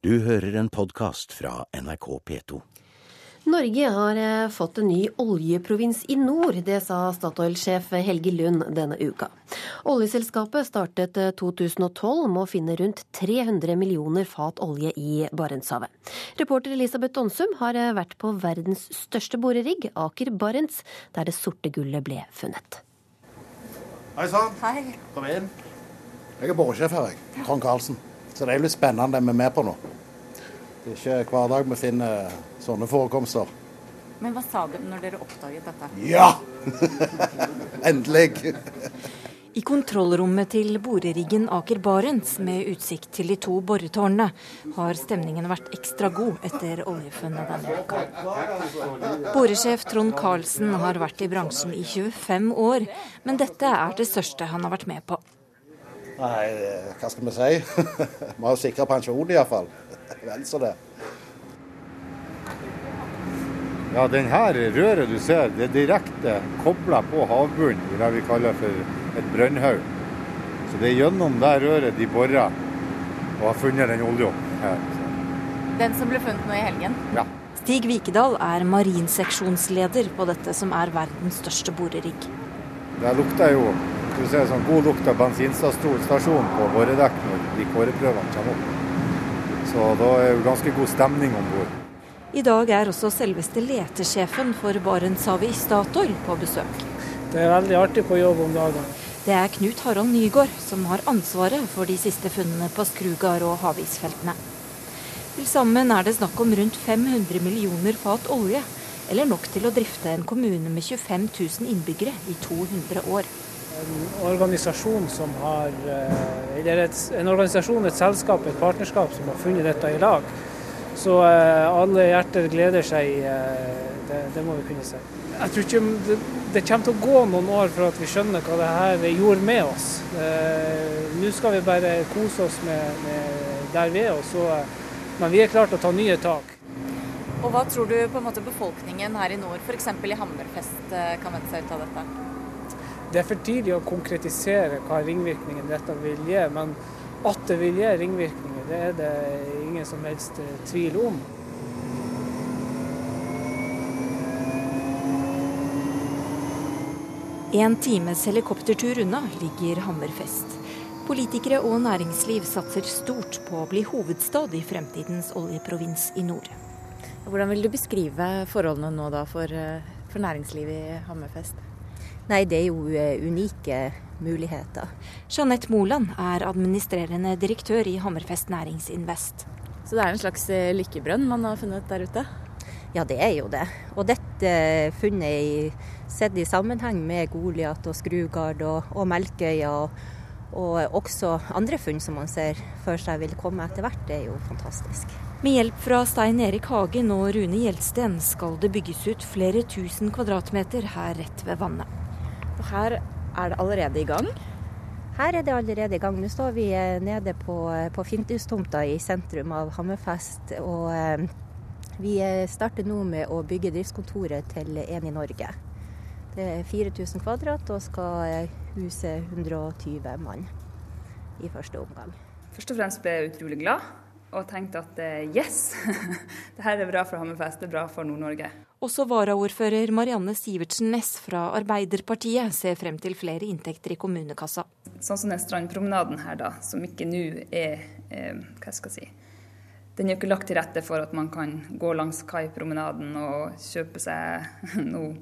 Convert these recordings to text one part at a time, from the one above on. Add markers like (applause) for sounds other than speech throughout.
Du hører en podkast fra NRK P2. Norge har eh, fått en ny oljeprovins i nord, det sa Statoil-sjef Helge Lund denne uka. Oljeselskapet startet 2012 eh, med å finne rundt 300 millioner fat olje i Barentshavet. Reporter Elisabeth Donsum har eh, vært på verdens største borerigg, Aker Barents, der det sorte gullet ble funnet. Hei sann. Hei. Kom inn. Jeg er boresjef her, jeg. Trond Karlsen. Så det er jo litt spennende det vi er med på nå. Det er ikke hver dag vi finner sånne forekomster. Men hva sa du når dere oppdaget dette? Ja! (laughs) Endelig! (laughs) I kontrollrommet til boreriggen Aker Barents med utsikt til de to boretårnene har stemningen vært ekstra god etter oljefunnet denne uka. Boresjef Trond Karlsen har vært i bransjen i 25 år, men dette er det største han har vært med på. Nei, hva skal vi si? (laughs) Vi har sikra pensjon iallfall. (laughs) Vel så det. Ja, den her røret du ser, det er direkte kobla på havbunnen i det vi kaller for et brønnhaug. Så det er gjennom det røret de borer og har funnet den olja. Den som ble funnet nå i helgen? Ja. Stig Vikedal er marinseksjonsleder på dette som er verdens største borerigg. Det lukter jo skal ser sånn god lukt av bensinstasjon på boredekk når de kåreprøvene kommer opp. Så da er det ganske god stemning om bord. I dag er også selveste letesjefen for Barentshavet i Statoil på besøk. Det er veldig artig på jobb om dagen. Det er Knut Harald Nygaard som har ansvaret for de siste funnene på Skrugard og havisfeltene. Til sammen er det snakk om rundt 500 millioner fat olje, eller nok til å drifte en kommune med 25 000 innbyggere i 200 år. En organisasjon som har eh, Eller et, en organisasjon, et selskap, et partnerskap som har funnet dette i lag. Så eh, alle hjerter gleder seg. Eh, det, det, må vi kunne si. Jeg tror ikke det, det, kommer til å gå noen år for at vi skjønner hva det her gjorde med oss. Nå skal vi bare kose oss med, med der vi er, og så, men vi er klare til å ta nye tak. Og Hva tror du på en måte befolkningen her i nord, f.eks. i Hammerfest, kan vente seg ut av dette? Det er for tidlig å konkretisere hva ringvirkningen dette vil gi, men at det vil gi ringvirkninger, det er det ingen som helst tvil om. En times helikoptertur unna ligger Hammerfest. Politikere og næringsliv satser stort på å bli hovedstad i fremtidens oljeprovins i nord. Hvordan vil du beskrive forholdene nå da for, for næringslivet i Hammerfest? Nei, det er jo unike muligheter. Jeanette Moland er administrerende direktør i Hammerfest Næringsinvest. Så det er en slags lykkebrønn man har funnet der ute? Ja, det er jo det. Og dette funnet i, sett i sammenheng med Goliat og Skrugard og, og Melkøya, og, og også andre funn som man ser for seg vil komme etter hvert, det er jo fantastisk. Med hjelp fra Stein Erik Hagen og Rune Gjelsten skal det bygges ut flere tusen kvadratmeter her rett ved vannet. Og her er det allerede i gang? Her er det allerede i gang. Nå står vi nede på, på Finthustomta i sentrum av Hammerfest. og eh, vi starter nå med å bygge driftskontoret til En i Norge. Det er 4000 kvadrat og skal huse 120 mann i første omgang. Først og fremst ble jeg utrolig glad og tenkte at yes, (laughs) det her er bra for Hammerfest, det er bra for Nord-Norge. Også varaordfører Marianne Sivertsen Næss fra Arbeiderpartiet ser frem til flere inntekter i kommunekassa. Sånn som den strandpromenaden her, da, som ikke nå er eh, hva skal jeg si, den er jo ikke lagt til rette for at man kan gå langs kaipromenaden og kjøpe seg (laughs) noe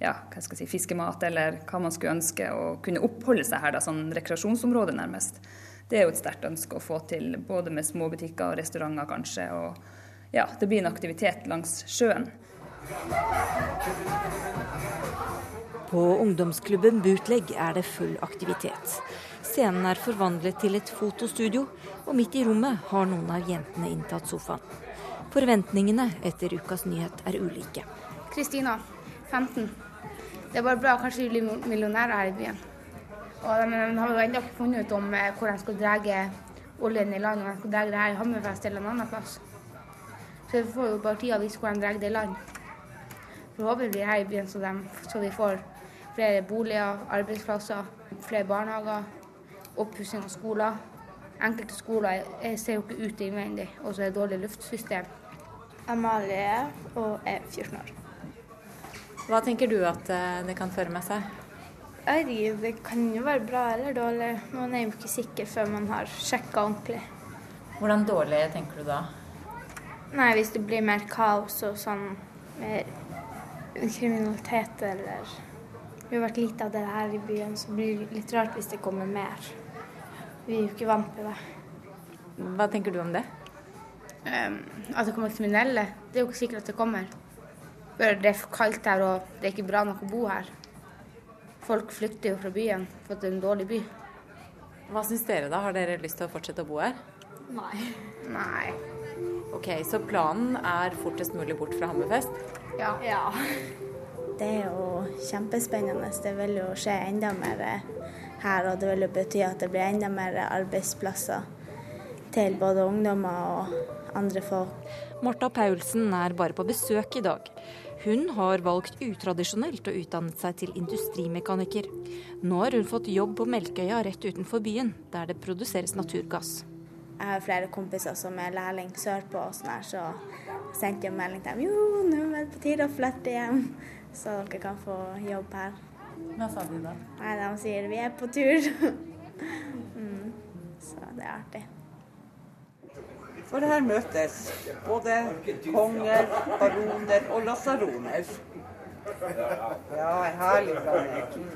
ja, hva skal jeg si, fiskemat eller hva man skulle ønske, og kunne oppholde seg her, da, sånn rekreasjonsområde nærmest. Det er jo et sterkt ønske å få til, både med små butikker og restauranter kanskje. Og ja, det blir en aktivitet langs sjøen. På ungdomsklubben Bootleg er det full aktivitet. Scenen er forvandlet til et fotostudio, og midt i rommet har noen av jentene inntatt sofaen. Forventningene etter ukas nyhet er ulike. Kristina, 15. Det er bare bra, kanskje vi blir millionærer her i byen. Og de, de har jo ennå ikke funnet ut om eh, hvor de skal dra oljen i land, om de skal dra det her i Hammerfest eller en annen plass. Så vi får jo bare tida vise hvor de drar det i land. Forhåpentlig her i byen, så, de, så vi får flere boliger, arbeidsplasser, flere barnehager, oppussing av skoler. enkelte skoler ser jo ikke ut innvendig, og så er det dårlig luftsystem. Amalie og er 14 år. Hva tenker du at eh, det kan føre med seg? Ikke, Det kan jo være bra eller dårlig. Man er jo ikke sikker før man har sjekka ordentlig. Hvordan dårlig tenker du da? Nei, Hvis det blir mer kaos og sånn mer kriminalitet eller Vi har vært lite av det her i byen, så blir det litt rart hvis det kommer mer. Vi er jo ikke vant til det. Hva tenker du om det? Um, at det kommer kriminelle. Det er jo ikke sikkert at det kommer. Det er for kaldt her, og det er ikke bra nok å bo her. Folk flykter jo fra byen for at det er en dårlig by. Hva syns dere da? Har dere lyst til å fortsette å bo her? Nei. Nei. Ok, Så planen er fortest mulig bort fra Hammerfest? Ja. ja. Det er jo kjempespennende. Det vil jo skje enda mer her, og det vil jo bety at det blir enda mer arbeidsplasser til både ungdommer og andre folk. Marta Paulsen er bare på besøk i dag. Hun har valgt utradisjonelt og utdannet seg til industrimekaniker. Nå har hun fått jobb på Melkøya rett utenfor byen, der det produseres naturgass. Jeg har flere kompiser som er lærling sørpå, og sånn her, så sendte jeg melding til dem jo, nå er det på tide å flytte hjem, så dere kan få jobb her. Hva sa de da? Nei, De sier vi er på tur. (laughs) mm. Så det er artig. For her møtes både konger, baroner og lasaroner. Ja, herlig blanding.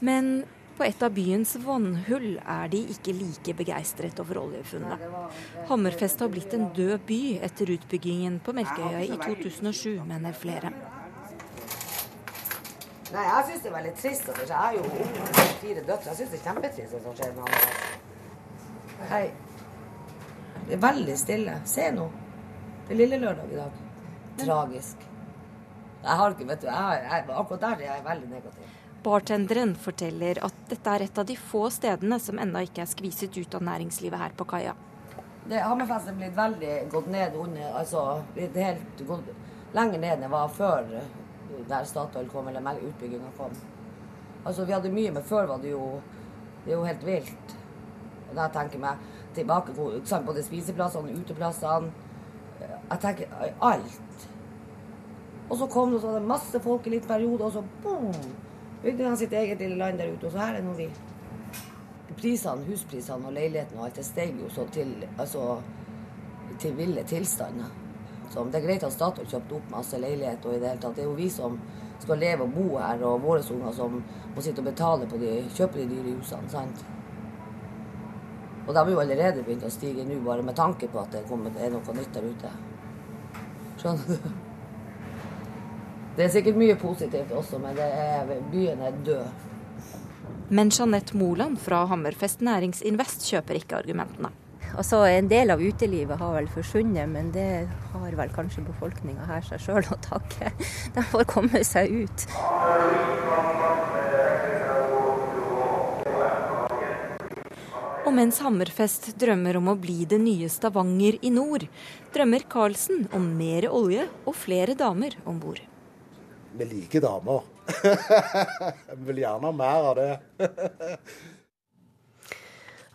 Men på et av byens vannhull er de ikke like begeistret over oljefunnet. Hammerfest har blitt en død by etter utbyggingen på Melkøya i 2007, mener flere. Nei, jeg syns det er veldig trist. Jeg har jo fire døtre. Jeg syns det er kjempetrist det som skjer med Hammerfest. Hei. Det er veldig stille. Se nå. Det er lille lørdag i dag. Tragisk. Jeg har ikke, vet du, jeg, jeg, Akkurat der er jeg veldig negativ. Bartenderen forteller at dette er et av de få stedene som ennå ikke er skviset ut av næringslivet her på kaia. Det, Hammerfest er blitt veldig gått ned under altså, blitt helt gått lenger ned enn det var før der Statoil kom, eller utbygginga kom. Altså, vi hadde mye, men før var det jo Det er jo helt vilt. Og da tenker jeg meg tilbake på både spiseplassene, uteplassene Jeg tenker alt. Og så kom det sånn masse folk i litt periode, og så boom! Bygde de sitt eget lille land der ute, og så her er nå vi. Prisene, Husprisene og leilighetene og alt det steg jo så til, altså, til ville tilstander. Så det er greit at Statoil kjøpte opp masse leilighet, og i det hele tatt, det er jo vi som skal leve og bo her, og våre unger som må sitte og betale på de, kjøpe de dyre husene. sant? Og de har jo allerede begynt å stige nå, bare med tanke på at det, er noe nytt der ute. Skjønner du? Det er sikkert mye positivt også, men er, byen er død. Men Jeanette Moland fra Hammerfest Næringsinvest kjøper ikke argumentene. Altså, En del av utelivet har vel forsvunnet, men det har vel kanskje befolkninga her seg sjøl å takke. De får komme seg ut. Og mens Hammerfest drømmer om å bli det nye Stavanger i nord, drømmer Karlsen om mer olje og flere damer om bord. Vi liker damer. (laughs) Vi vil gjerne ha mer av det. (laughs)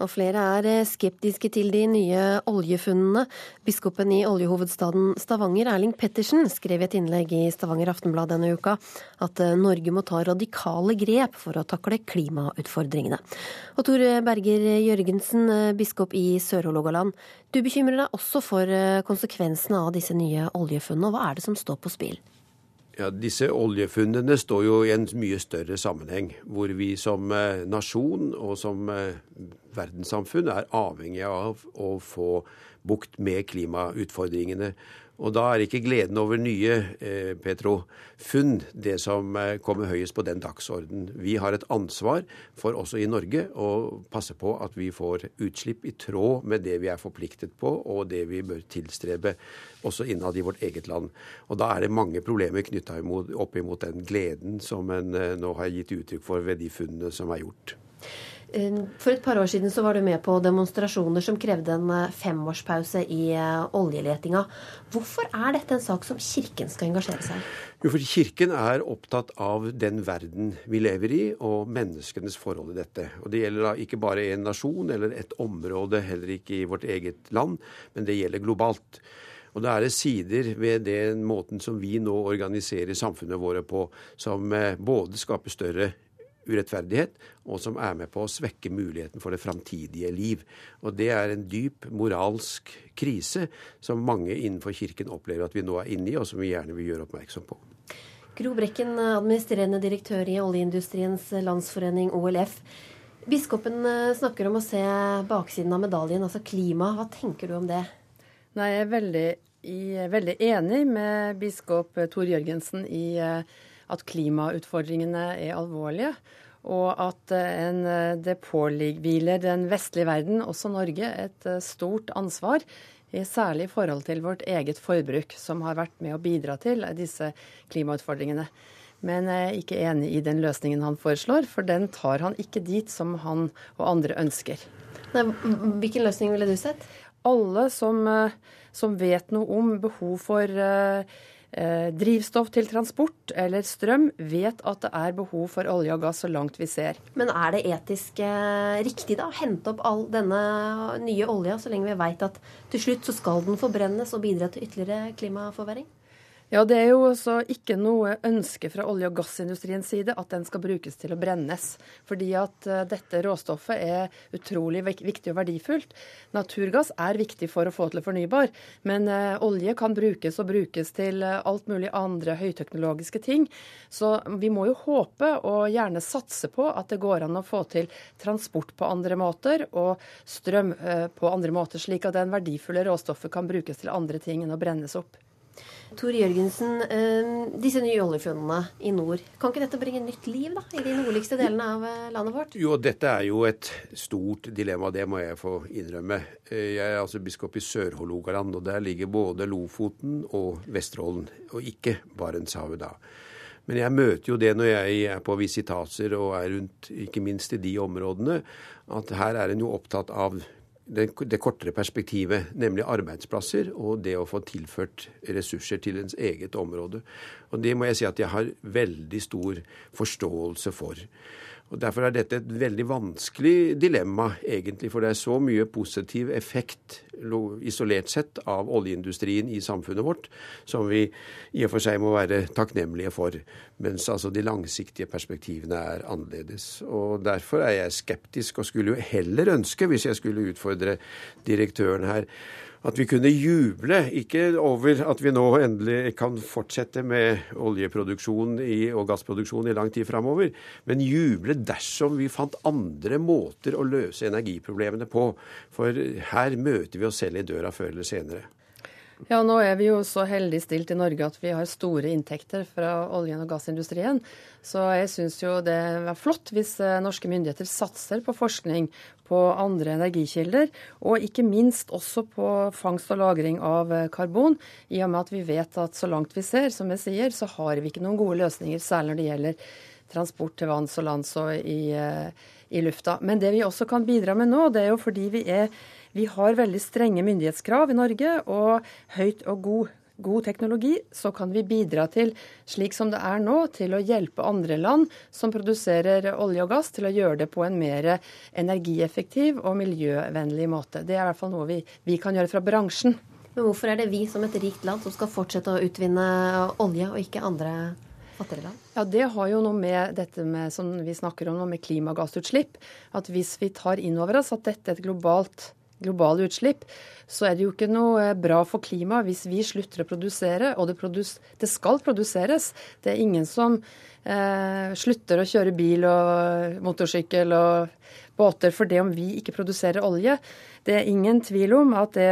Og flere er eh, skeptiske til de nye oljefunnene. Biskopen i oljehovedstaden Stavanger, Erling Pettersen, skrev i et innlegg i Stavanger Aftenblad denne uka at eh, Norge må ta radikale grep for å takle klimautfordringene. Og Tor Berger Jørgensen, eh, biskop i Sør-Hålogaland, du bekymrer deg også for konsekvensene av disse nye oljefunnene. Hva er det som står på spill? Ja, Disse oljefunnene står jo i en mye større sammenheng, hvor vi som nasjon og som verdenssamfunn er avhengig av å få bukt med klimautfordringene. Og da er ikke gleden over nye eh, petrofunn det som eh, kommer høyest på den dagsorden. Vi har et ansvar for også i Norge å passe på at vi får utslipp i tråd med det vi er forpliktet på, og det vi bør tilstrebe også innad i vårt eget land. Og da er det mange problemer knytta opp imot den gleden som en eh, nå har gitt uttrykk for ved de funnene som er gjort. Eh, for et par år siden så var du med på demonstrasjoner som krevde en eh, femårspause i eh, oljeletinga. Hvorfor er dette en sak som Kirken skal engasjere seg i? Jo, for Kirken er opptatt av den verden vi lever i, og menneskenes forhold i dette. Og Det gjelder da ikke bare en nasjon eller et område, heller ikke i vårt eget land, men det gjelder globalt. Og da er det sider ved den måten som vi nå organiserer samfunnet våre på, som både skaper større urettferdighet, og som er med på å svekke muligheten for det framtidige liv. Og Det er en dyp moralsk krise som mange innenfor Kirken opplever at vi nå er inne i, og som vi gjerne vil gjøre oppmerksom på. Gro Brekken, administrerende direktør i Oljeindustriens landsforening, OLF. Biskopen eh, snakker om å se baksiden av medaljen, altså klima. Hva tenker du om det? Nei, Jeg er veldig, veldig enig med biskop Tor Jørgensen i uh, at klimautfordringene er alvorlige. Og at eh, en, eh, det påhviler den vestlige verden, også Norge, et eh, stort ansvar. Særlig i forhold til vårt eget forbruk, som har vært med å bidra til disse klimautfordringene. Men jeg er ikke enig i den løsningen han foreslår, for den tar han ikke dit som han og andre ønsker. Nei, hvilken løsning ville du sett? Alle som, som vet noe om behov for drivstoff til transport eller strøm, vet at det er behov for olje og gass så langt vi ser. Men er det etisk eh, riktig da å hente opp all denne nye olja, så lenge vi veit at til slutt så skal den forbrennes og bidra til ytterligere klimaforverring? Ja, Det er jo også ikke noe ønske fra olje- og gassindustriens side at den skal brukes til å brennes. Fordi at uh, dette råstoffet er utrolig viktig og verdifullt. Naturgass er viktig for å få til fornybar, men uh, olje kan brukes og brukes til uh, alt mulig andre høyteknologiske ting. Så vi må jo håpe og gjerne satse på at det går an å få til transport på andre måter og strøm på andre måter, slik at det verdifulle råstoffet kan brukes til andre ting enn å brennes opp. Tor Jørgensen, eh, disse nye oljefunnene i nord, kan ikke dette bringe nytt liv da, i de nordligste delene av eh, landet vårt? Jo, dette er jo et stort dilemma, det må jeg få innrømme. Eh, jeg er altså biskop i Sør-Hålogaland, og der ligger både Lofoten og Vesterålen, og ikke Barentshavet da. Men jeg møter jo det når jeg er på visitaser og er rundt, ikke minst i de områdene, at her er en jo opptatt av det, det, kortere perspektivet, nemlig arbeidsplasser og det å få tilført ressurser til ens eget område. Og Det må jeg si at jeg har veldig stor forståelse for. Og Derfor er dette et veldig vanskelig dilemma, egentlig. For det er så mye positiv effekt isolert sett av oljeindustrien i samfunnet vårt som vi i og for seg må være takknemlige for. Mens altså de langsiktige perspektivene er annerledes. Og Derfor er jeg skeptisk, og skulle jo heller ønske, hvis jeg skulle utfordre direktøren her, at vi kunne juble, ikke over at vi nå endelig kan fortsette med oljeproduksjon i, og gassproduksjon i lang tid framover, men juble dersom vi fant andre måter å løse energiproblemene på. For her møter vi oss selv i døra før eller senere. Ja, nå er vi jo så heldig stilt i Norge at vi har store inntekter fra oljen- og gassindustrien. Så jeg syns jo det er flott hvis eh, norske myndigheter satser på forskning på andre energikilder, og ikke minst også på fangst og lagring av eh, karbon, i og med at vi vet at så langt vi ser, som jeg sier, så har vi ikke noen gode løsninger, særlig når det gjelder transport til vanns og lands og i, eh, i lufta. Men det vi også kan bidra med nå, det er jo fordi vi er vi har veldig strenge myndighetskrav i Norge og høyt og god, god teknologi, så kan vi bidra til, slik som det er nå, til å hjelpe andre land som produserer olje og gass, til å gjøre det på en mer energieffektiv og miljøvennlig måte. Det er i hvert fall noe vi, vi kan gjøre fra bransjen. Men hvorfor er det vi som et rikt land som skal fortsette å utvinne olje, og ikke andre land? Ja, Det har jo noe med dette med, som vi snakker om, med klimagassutslipp. At hvis vi tar inn over oss at dette er et globalt globale utslipp, så er det jo ikke noe eh, bra for klimaet hvis vi slutter å produsere. Og det, produs det skal produseres. Det er ingen som eh, slutter å kjøre bil og motorsykkel og båter for det om vi ikke produserer olje. Det er ingen tvil om at det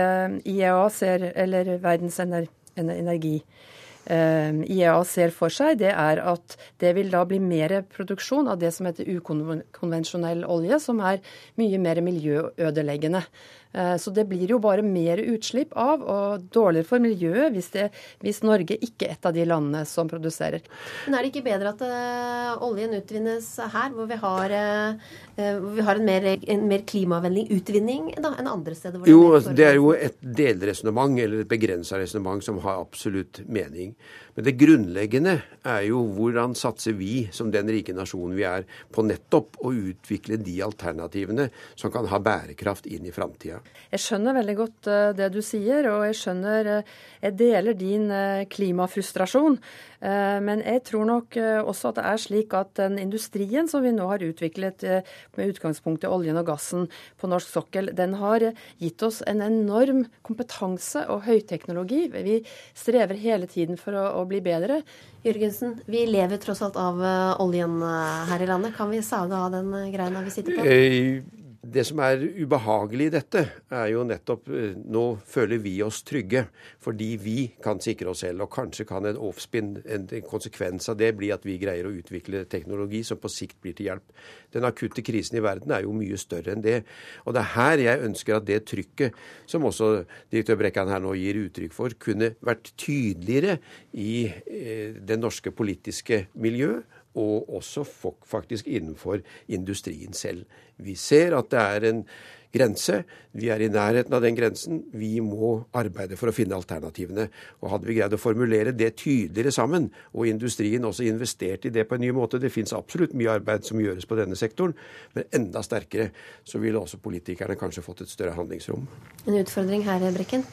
IEA ser, eller Verdens energi eh, IEA ser for seg, det er at det vil da bli mer produksjon av det som heter ukonvensjonell olje, som er mye mer miljøødeleggende. Eh, så det blir jo bare mer utslipp av, og dårligere for miljøet hvis, det, hvis Norge ikke er et av de landene som produserer. Men er det ikke bedre at uh, oljen utvinnes her, hvor vi har, uh, hvor vi har en, mer, en, mer, klimavennlig utvinning da, enn andre steder? jo, det, det er jo et delresonnement, eller et begrensa resonnement, som har absolutt mening. Men det grunnleggende er jo hvordan satser vi, som den rike nasjonen vi er, på nettopp å utvikle de alternativene som kan ha bærekraft inn i framtida. Jeg skjønner veldig godt eh, det du sier, og jeg skjønner eh, Jeg deler din eh, klimafrustrasjon. Men jeg tror nok også at det er slik at den industrien som vi nå har utviklet med utgangspunkt i oljen og gassen på norsk sokkel, den har gitt oss en enorm kompetanse og høyteknologi. Vi strever hele tiden for å, å bli bedre. Jørgensen, vi lever tross alt av oljen her i landet. Kan vi sage av den greina vi sitter på? Det som er ubehagelig i dette, er jo nettopp eh, Nå føler vi oss trygge fordi vi kan sikre oss selv. Og kanskje kan en offspin, en konsekvens av det, bli at vi greier å utvikle teknologi som på sikt blir til hjelp. Den akutte krisen i verden er jo mye større enn det. Og det er her jeg ønsker at det trykket, som også direktør Brekkan her nå gir uttrykk for, kunne vært tydeligere i eh, det norske politiske miljø og også faktisk innenfor industrien selv. Vi ser at det er en grense. Vi er i nærheten av den grensen. Vi må arbeide for å finne alternativene. Og Hadde vi greid å formulere det tydeligere sammen, og industrien også investert i det på en ny måte Det fins absolutt mye arbeid som gjøres på denne sektoren, men enda sterkere så ville også politikerne kanskje fått et større handlingsrom. En utfordring her, Brekken?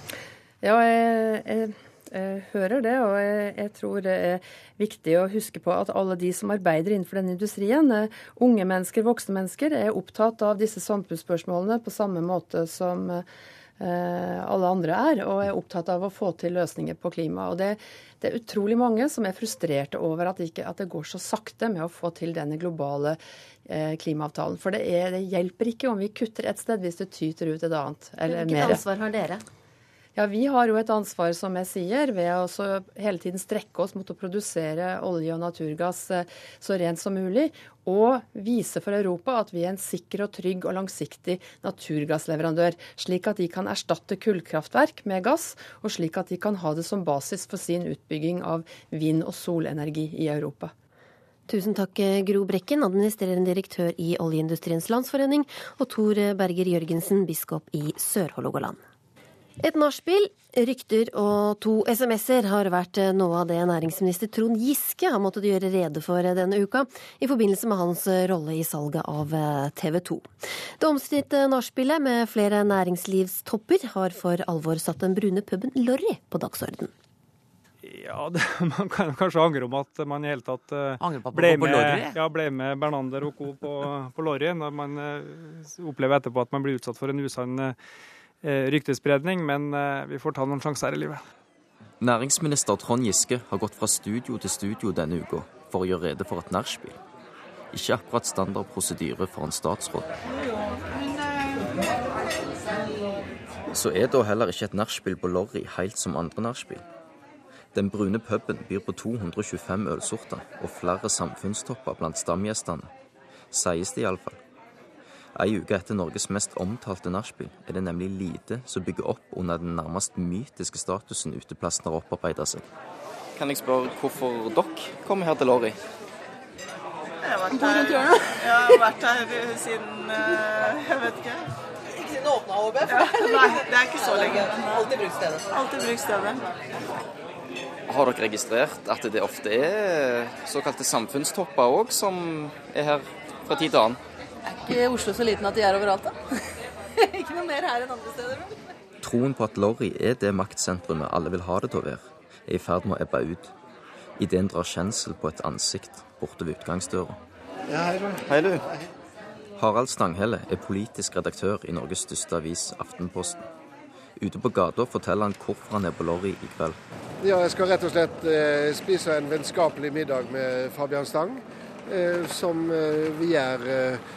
Ja, jeg, jeg jeg hører det, og jeg, jeg, tror det er viktig å huske på at alle de som arbeider innenfor den industrien, eh, unge mennesker, voksne mennesker, er opptatt av disse samfunnsspørsmålene på samme måte som eh, alle andre er, og er opptatt av å få til løsninger på klima. Og det, det er utrolig mange som er frustrerte over at, ikke, at, det går så sakte med å få til denne globale eh, klimaavtalen. For det, er, det, hjelper ikke om vi kutter et sted hvis det tyter ut et annet. Eller Hvilket mer. ansvar har dere? Ja, Vi har jo et ansvar, som jeg sier, ved å hele tiden strekke oss mot å produsere olje og naturgass eh, så rent som mulig. Og vise for Europa at vi er en sikker og trygg og langsiktig naturgassleverandør. Slik at de kan erstatte kullkraftverk med gass, og slik at de kan ha det som basis for sin utbygging av vind- og solenergi i Europa. Tusen takk, Gro Brekken, administrerende direktør i Oljeindustriens Landsforening, og Tor Berger Jørgensen, biskop i Sør-Hålogaland. Et nachspiel, rykter og to SMS-er har vært noe av det næringsminister Trond Giske har måttet gjøre rede for denne uka, i forbindelse med hans rolle i salget av TV 2. Det omstridte nachspielet med flere næringslivstopper har for alvor satt den brune puben Lorry på dagsorden. Ja, (laughs) det, man kan kanskje angre om at man i hele tatt ble, med, ja, ble, med, Bernander og co. på, på Lorry, når man opplever etterpå at man blir utsatt for en usann Eh, ryktespredning, men eh, vi får ta noen sjanser i livet. Næringsminister Trond Giske har gått fra studio til studio denne uka for å gjøre rede for et nachspiel. Ikke akkurat standard prosedyre for en statsråd. Så er da heller ikke et nachspiel på Lorry helt som andre nachspiel. Den brune puben byr på 225 ølsorter og flere samfunnstopper blant stamgjestene. Sies det iallfall. Ei uke etter Norges mest omtalte nachspiel er det nemlig lite som bygger opp under den nærmest mytiske statusen uteplassen har opparbeida seg. Kan jeg spørre hvorfor dere kommer her til Lorry? Jeg har vært her, (laughs) jeg har vært her siden eh, jeg vet ikke. Ikke siden det åpna HB? Ja, nei, det er ikke så lenge. Alltid bruk stedet. Alltid bruk stedet. Har dere registrert at det ofte er såkalte samfunnstopper òg som er her fra tid til annen? Er ikke Oslo så liten at de er overalt, da? (laughs) ikke noe mer her enn andre steder. Troen på at Lorry er det maktsentrumet alle vil ha det til å være, er i ferd med å ebbe ut. Ideen drar kjensel på et ansikt borte ved utgangsdøra. Ja, hei, du. Hei, du. Harald Stanghelle er politisk redaktør i Norges største avis, Aftenposten. Ute på gata forteller han hvorfor han er på Lorry i kveld. Ja, Jeg skal rett og slett eh, spise en vennskapelig middag med Fabian Stang. Eh, som eh, vi gjør eh,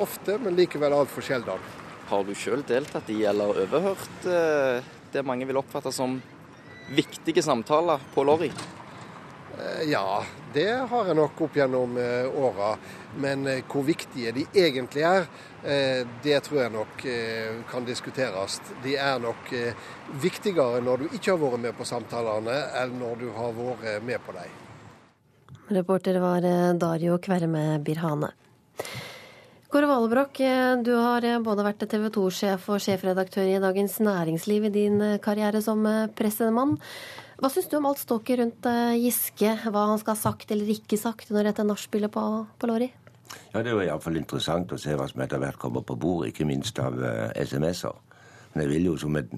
ofte, men likevel altfor sjelden. Har du sjøl deltatt i eller overhørt eh, det mange vil oppfatte som viktige samtaler på Lorry? Ja, det har jeg nok opp gjennom åra. Men hvor viktige de egentlig er, det tror jeg nok kan diskuteres. De er nok viktigere når du ikke har vært med på samtalene, enn når du har vært med på dem. Reporter var Dario Kverme Birhane. Kåre Valebrokk, du har både vært TV 2-sjef og sjefredaktør i Dagens Næringsliv i din karriere som pressemann. Hva syns du om alt ståket rundt eh, Giske, hva han skal ha sagt eller ikke sagt når dette nachspielet på, på Lorry? Ja, Det jo iallfall interessant å se hva som etter hvert kommer på bordet, ikke minst av uh, SMS-er. Men jeg vil jo som med,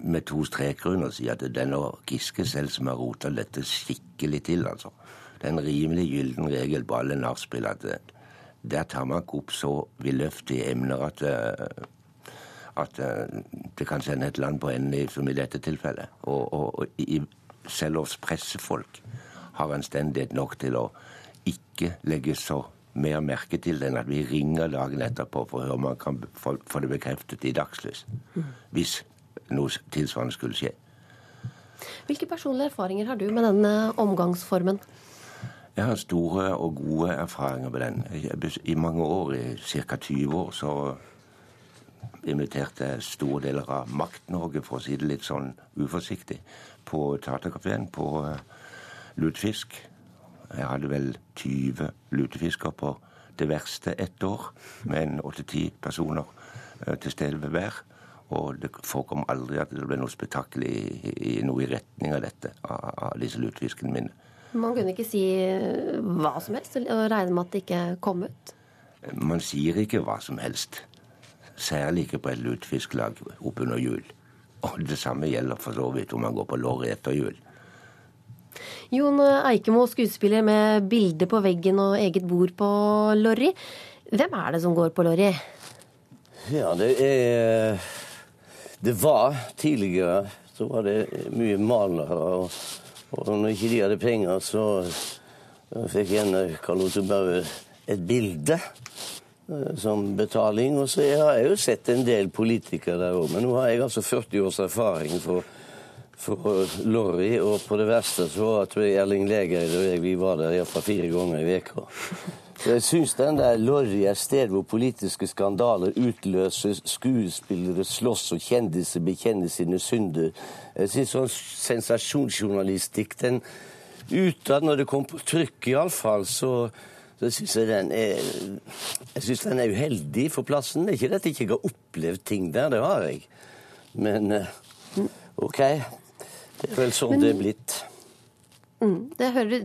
med to streker under si at det er nå Giske selv som har rota dette skikkelig til, altså. Det er en rimelig gyllen regel på alle nachspiel at der tar man ikke opp så villøftige emner at, eh, at eh, det kan sende et land på enden, som i dette tilfellet. Og, og, og selv oss pressefolk har anstendighet nok til å ikke legge så mer merke til det enn at vi ringer dagen etterpå for å høre om man kan få det bekreftet i dagslys. Hvis noe tilsvarende skulle skje. Hvilke personlige erfaringer har du med denne omgangsformen? Jeg har store og gode erfaringer med den. I mange år, i ca. 20 år, så inviterte jeg store deler av Makt-Norge, for å si det litt sånn uforsiktig, på Taterkafeen på eh, lutefisk. Jeg hadde vel 20 lutefisker på det verste ett år, med en åtte-ti personer eh, til stede ved hver. Og det forekom aldri at det ble noe spetakkel i, i, i retning av dette, av, av disse lutefiskene mine. Man kunne ikke si hva som helst og regne med at det ikke kom ut? Man sier ikke hva som helst. Særlig ikke på et lutefisklag oppunder jul. Og det samme gjelder for så vidt om man går på lorry etter jul. Jon Eikemo, skuespiller med bilde på veggen og eget bord på Lorry. Hvem er det som går på Lorry? Ja, det er Det var tidligere så var det mye malere og og når ikke de hadde penger, så fikk gjerne Karl Otto Baue et bilde eh, som betaling. Og så har jeg jo sett en del politikere der òg, men nå har jeg altså 40 års erfaring for, for Lorry, og på det verste så tror jeg Erling Legeid og jeg vi var der iallfall fire ganger i veka. Så jeg syns den der Lorry er sted hvor politiske skandaler utløser, skuespillere slåss og kjendiser bekjenner sine synder. Jeg syns sånn sensasjonsjournalistikk den Utad, når det kom på trykk iallfall, så, så syns jeg den er Jeg syns den er uheldig for plassen. Det er ikke det at jeg ikke har opplevd ting der, det har jeg. Men eh, OK. Det er vel sånn Men... det er blitt. Mm, hører,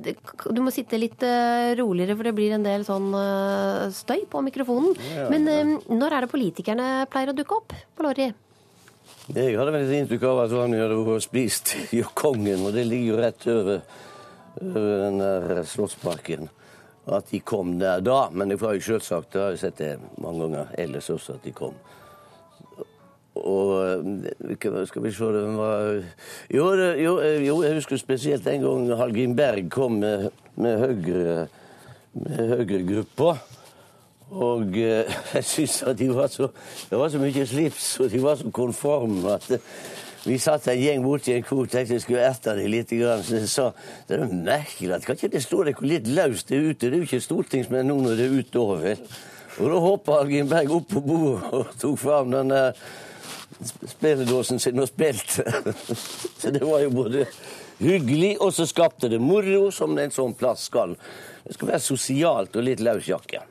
du må sitte litt uh, roligere, for det blir en del sånn uh, støy på mikrofonen. Ja, Men uh, når er det politikerne pleier å dukke opp på Lorry? Jeg hadde vel et inntrykk av at han hadde vært spist (laughs) i Kongen, og det ligger jo rett over, over den der Slottsparken. At de kom der da. Men det var jo selvsagt, det har jeg sett det mange ganger ellers også, at de kom. Og eh, Skal vi se Hvem var, jo, jo, eh, jo, jeg husker spesielt en gang Hallgrim Berg kom med, med Høyre med Høyre-gruppa. Og eh, (laughs) jeg syns at de var så Det var så mye slips, og de var så konforme at vi satt en gjeng borti en kor tenkte jeg skulle erte dem litt. Så jeg sa det er merkelig at kan ikke det stå dere litt løst der ute? Det er jo ikke stortingsmenn nå når det er utover. Og da hoppa Algin Berg opp på bordet og tok fram den der spilledåsen sin og spilte. (laughs) så det var jo både hyggelig, og så skapte det moro, som en sånn plass skal. Det skal være sosialt og litt løsjakke.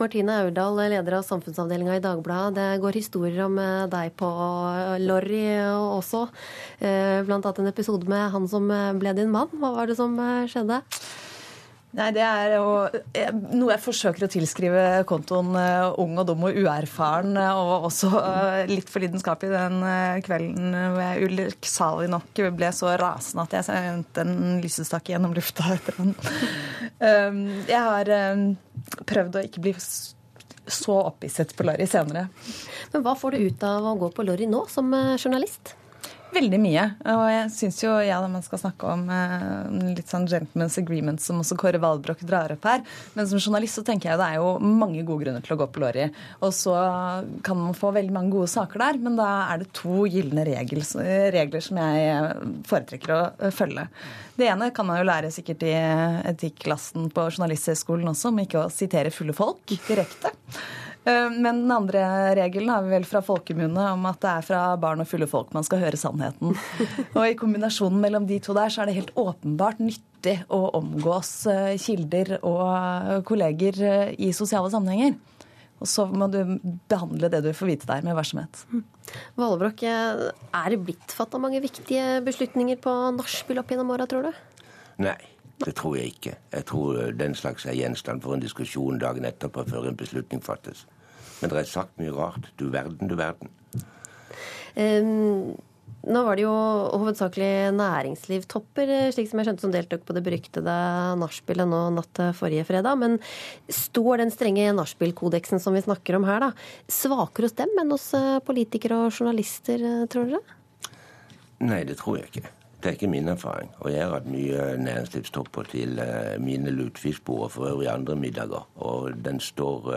Martine Aurdal, leder av samfunnsavdelinga i Dagbladet. Det går historier om eh, deg på Lorry også. Eh, blant annet en episode med han som ble din mann. Hva var det som eh, skjedde? Nei, Det er jo noe jeg forsøker å tilskrive kontoen uh, ung og dum og uerfaren, uh, og også litt for lidenskapelig den kvelden hvor Ulrik Sali nok ble så rasende at jeg sendte en lysestake gjennom lufta etter han. Um, jeg har prøvd å ikke bli så opphisset på Lorry senere. Men hva får du ut av å gå på Lorry nå, som journalist? Veldig mye. Og jeg syns jo, ja, man skal snakke om eh, litt sånn gentleman's agreement som også Kåre Valbrok drar opp her. Men som journalist så tenker jeg det er jo mange gode grunner til å gå på Lorry. Og så kan man få veldig mange gode saker der, men da er det to gylne regler, regler som jeg foretrekker å eh, følge. Det ene kan man jo lære sikkert i etikklassen på Journalisthøgskolen også, om ikke å sitere fulle folk direkte. Eh, men den andre regelen har vi vel fra folkemunne om at det er fra barn og fulle folk man skal høre sannheten. (laughs) Og i kombinasjonen mellom de to der så er det helt åpenbart nyttig å omgås eh, kilder og kolleger eh, i sosiale sammenhenger. Og så må du behandle det du får vite der, med varsomhet. Valbrok, er det blitt fatta mange viktige beslutninger på nachspiel opp gjennom åra, tror du? Nei. Det tror jeg ikke. Jeg tror den slags er gjenstand for en diskusjon dagen etterpå før en beslutning fattes. Men det er sagt mye rart. Du verden, du verden. Um, nå var det jo hovedsakelig næringslivtopper, slik som jeg skjønte, som deltok på det beryktede nachspielet nå natt til forrige fredag. Men står den strenge nachspiel-kodeksen som vi snakker om her, da, svakere hos dem enn hos eh, politikere og journalister, eh, tror dere? Nei, det tror jeg ikke. Det er ikke min erfaring. Og jeg har hatt mye næringslivstopper til eh, mine lutefiskbord og for øvrig andre middager. Og den står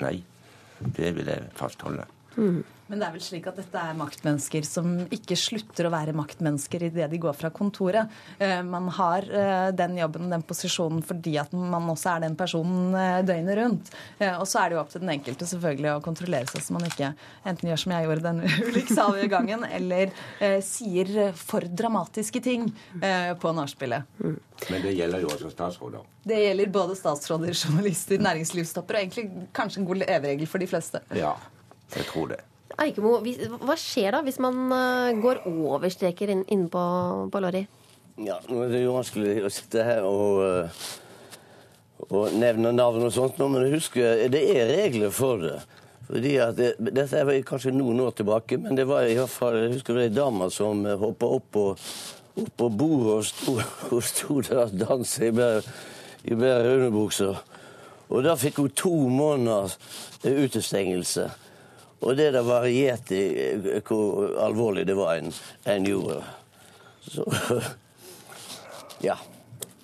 Nei, det vil jeg fastholde. Mm. Men det er vel slik at dette er maktmennesker som ikke slutter å være maktmennesker idet de går fra kontoret. Eh, man har eh, den jobben og den posisjonen fordi at man også er den personen eh, døgnet rundt. Og så er det jo opp til den enkelte selvfølgelig å kontrollere seg så man ikke enten gjør som jeg gjorde denne (laughs) ulykksalige gangen, eller sier for dramatiske ting på nachspielet. Mm. Men det gjelder jo også statsråder. Det gjelder både statsråder, journalister, næringslivstopper og egentlig kanskje en god leveregel for de fleste. Ja, jeg tror det. Eikemo, hva skjer da hvis man eh, går over streker inne på, på Lorry? Ja, nå er det jo vanskelig å sitte her og, eh, og nevne navn og sånt, men husk, det er regler for det. Fordi at det, Dette er kanskje noen år tilbake, men det var i hvert fall, jeg husker det ei dame som hoppa opp på, opp på bordet og sto, (laughs) og sto der og dansa i bare underbukser. Og da fikk hun to måneders utestengelse. Og det der varierte i eh, hvor alvorlig det var en, en gjorde. Så (laughs) ja.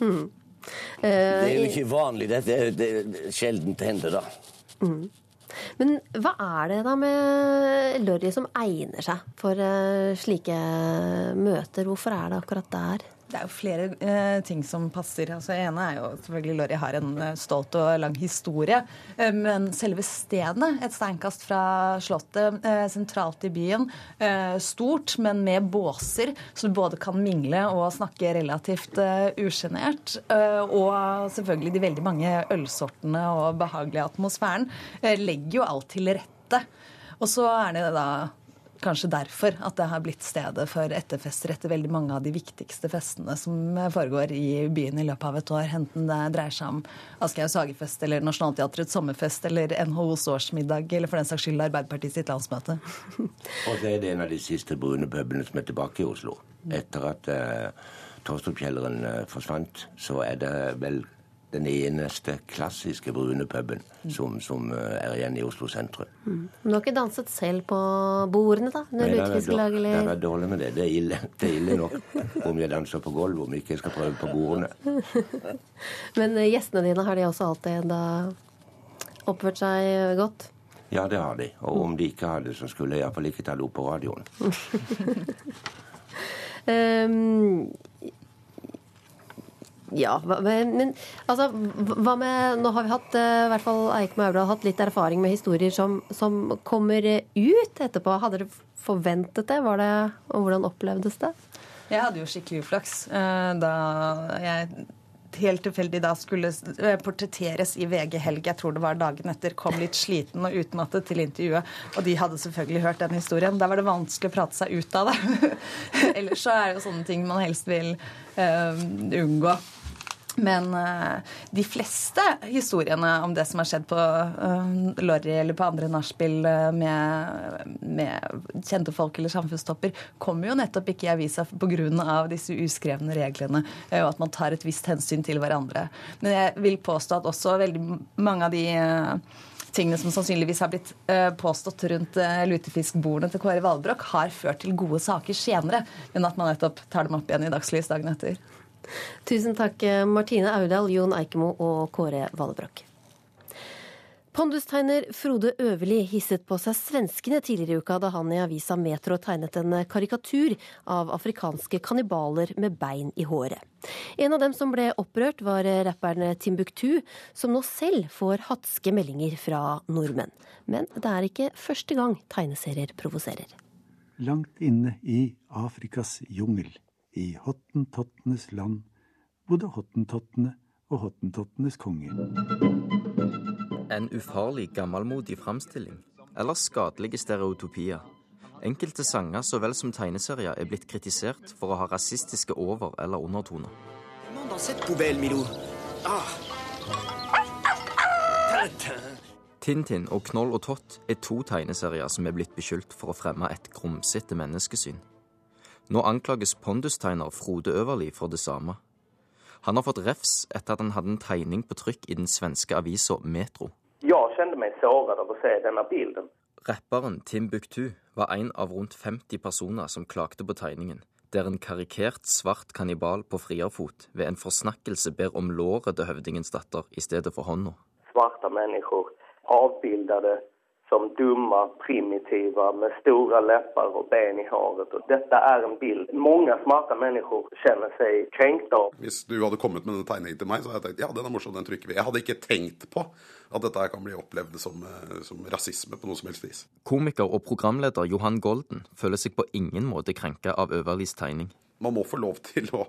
Mm. det er jo ikke vanlig. Dette er, det er sjeldent hender, da. Mm. Men hva er det da med Lorry som egner seg for uh, slike møter? Hvorfor er det akkurat der? Det er jo flere eh, ting som passer. Altså, ene er jo selvfølgelig Lorry har en eh, stolt og lang historie. Eh, men selve stedet, et steinkast fra Slottet, eh, sentralt i byen, eh, stort, men med båser, så du både kan mingle og snakke relativt eh, usjenert. og selvfølgelig de veldig mange ølsortene og behagelige atmosfæren legger jo alt til rette. Og så er det da kanskje derfor at det har blitt stedet for etterfester etter veldig mange av de viktigste festene som foregår i byen i løpet av et år. Enten det dreier seg om Aschehougs hagefest eller Nationaltheatrets sommerfest eller NHOs årsmiddag eller for den saks skyld Arbeiderpartiet sitt landsmøte. Og så er det en av de siste brune pubene som er tilbake i Oslo. Etter at eh, Torstrup-kjelleren uh, forsvant, så er det vel den eneste klassiske brune puben som, som, eh, er igjen i Oslo sentrum. Mm. Du har ikke danset selv på bordene, da? Nei, det er, det er dårlig med det. Det er ille, det er ille nok om jeg danser på gulvet, om jeg ikke skal prøve på bordene. (laughs) Men eh, gjestene dine, har de også alltid da oppført seg godt? Ja, det har de. Og om de ikke hadde, så skulle jeg iallfall ikke ta det opp på radioen. um, (laughs) Ja, men altså, hva med Nå har vi hatt, eh, i hvert fall Eikom og Aurdal, hatt litt erfaring med historier som, som, kommer ut etterpå. Hadde dere forventet det? Det og hvordan opplevdes det? Jeg hadde jo skikkelig uflaks eh, da jeg helt tilfeldig da skulle eh, portretteres i VG Helg, jeg tror det var dagen etter, kom litt sliten og utmattet til intervjuet. Og de hadde selvfølgelig hørt den historien. Da var det vanskelig å prate seg ut av det. (laughs) Ellers så er det jo sånne ting man helst vil uh, unngå. Men uh, de fleste historiene om det som har skjedd på uh, Lorry eller på andre nachspiel uh, med, med, kjente folk eller samfunnstopper, kommer jo nettopp ikke i avisa pga. disse uskrevne reglene og at man tar et visst hensyn til hverandre. Men jeg vil påstå at også veldig mange av de tingene som sannsynligvis har blitt påstått rundt lutefiskbordene til Kåre Valbrokk, har ført til gode saker senere, men at man nettopp tar dem opp igjen i dagslys dagen etter. Tusen takk, Martine Aurdal, Jon Eikemo og Kåre Valebrokk. Pondustegner Frode Øverli hisset på seg svenskene tidligere i uka da han i avisa Metro tegnet en karikatur av afrikanske kannibaler med bein i håret. En av dem som ble opprørt, var rapperen Timbuktu, som nå selv får hatske meldinger fra nordmenn. Men det er ikke første gang tegneserier provoserer. Langt inne i Afrikas jungel, i hottentottenes land, bodde hottentottene og hottentottenes konge en ufarlig, gammelmodig framstilling eller skadelige stereotypier. Enkelte sanger så vel som tegneserier er blitt kritisert for å ha rasistiske over- eller undertoner. Tintin og Knoll og Tott er to tegneserier som er blitt beskyldt for å fremme et grumsete menneskesyn. Nå anklages pondustegner Frode Øverli for det samme. Han har fått refs etter at han hadde en tegning på trykk i den svenske avisa Metro. Jeg kjente meg såret av å se denne bilden. Rapperen Timbuktu var en av rundt 50 personer som klagde på tegningen, der en karikert svart kannibal på frierfot ved en forsnakkelse ber om låret til høvdingens datter i stedet for hånda. Svarte mennesker avbildede som dumme, primitive, med store lepper og ben i håret. Og dette er en bild mange smarte mennesker kjenner seg krenkt av. Hvis du hadde kommet med den tegningen til meg, så hadde jeg tenkt ja, den er morsom, den trykker vi. Jeg hadde ikke tenkt på at dette kan bli opplevd som, eh, som rasisme på noe som helst vis. Komiker og programleder Johan Golden føler seg på ingen måte krenka av Øverlis tegning. Man må få lov til å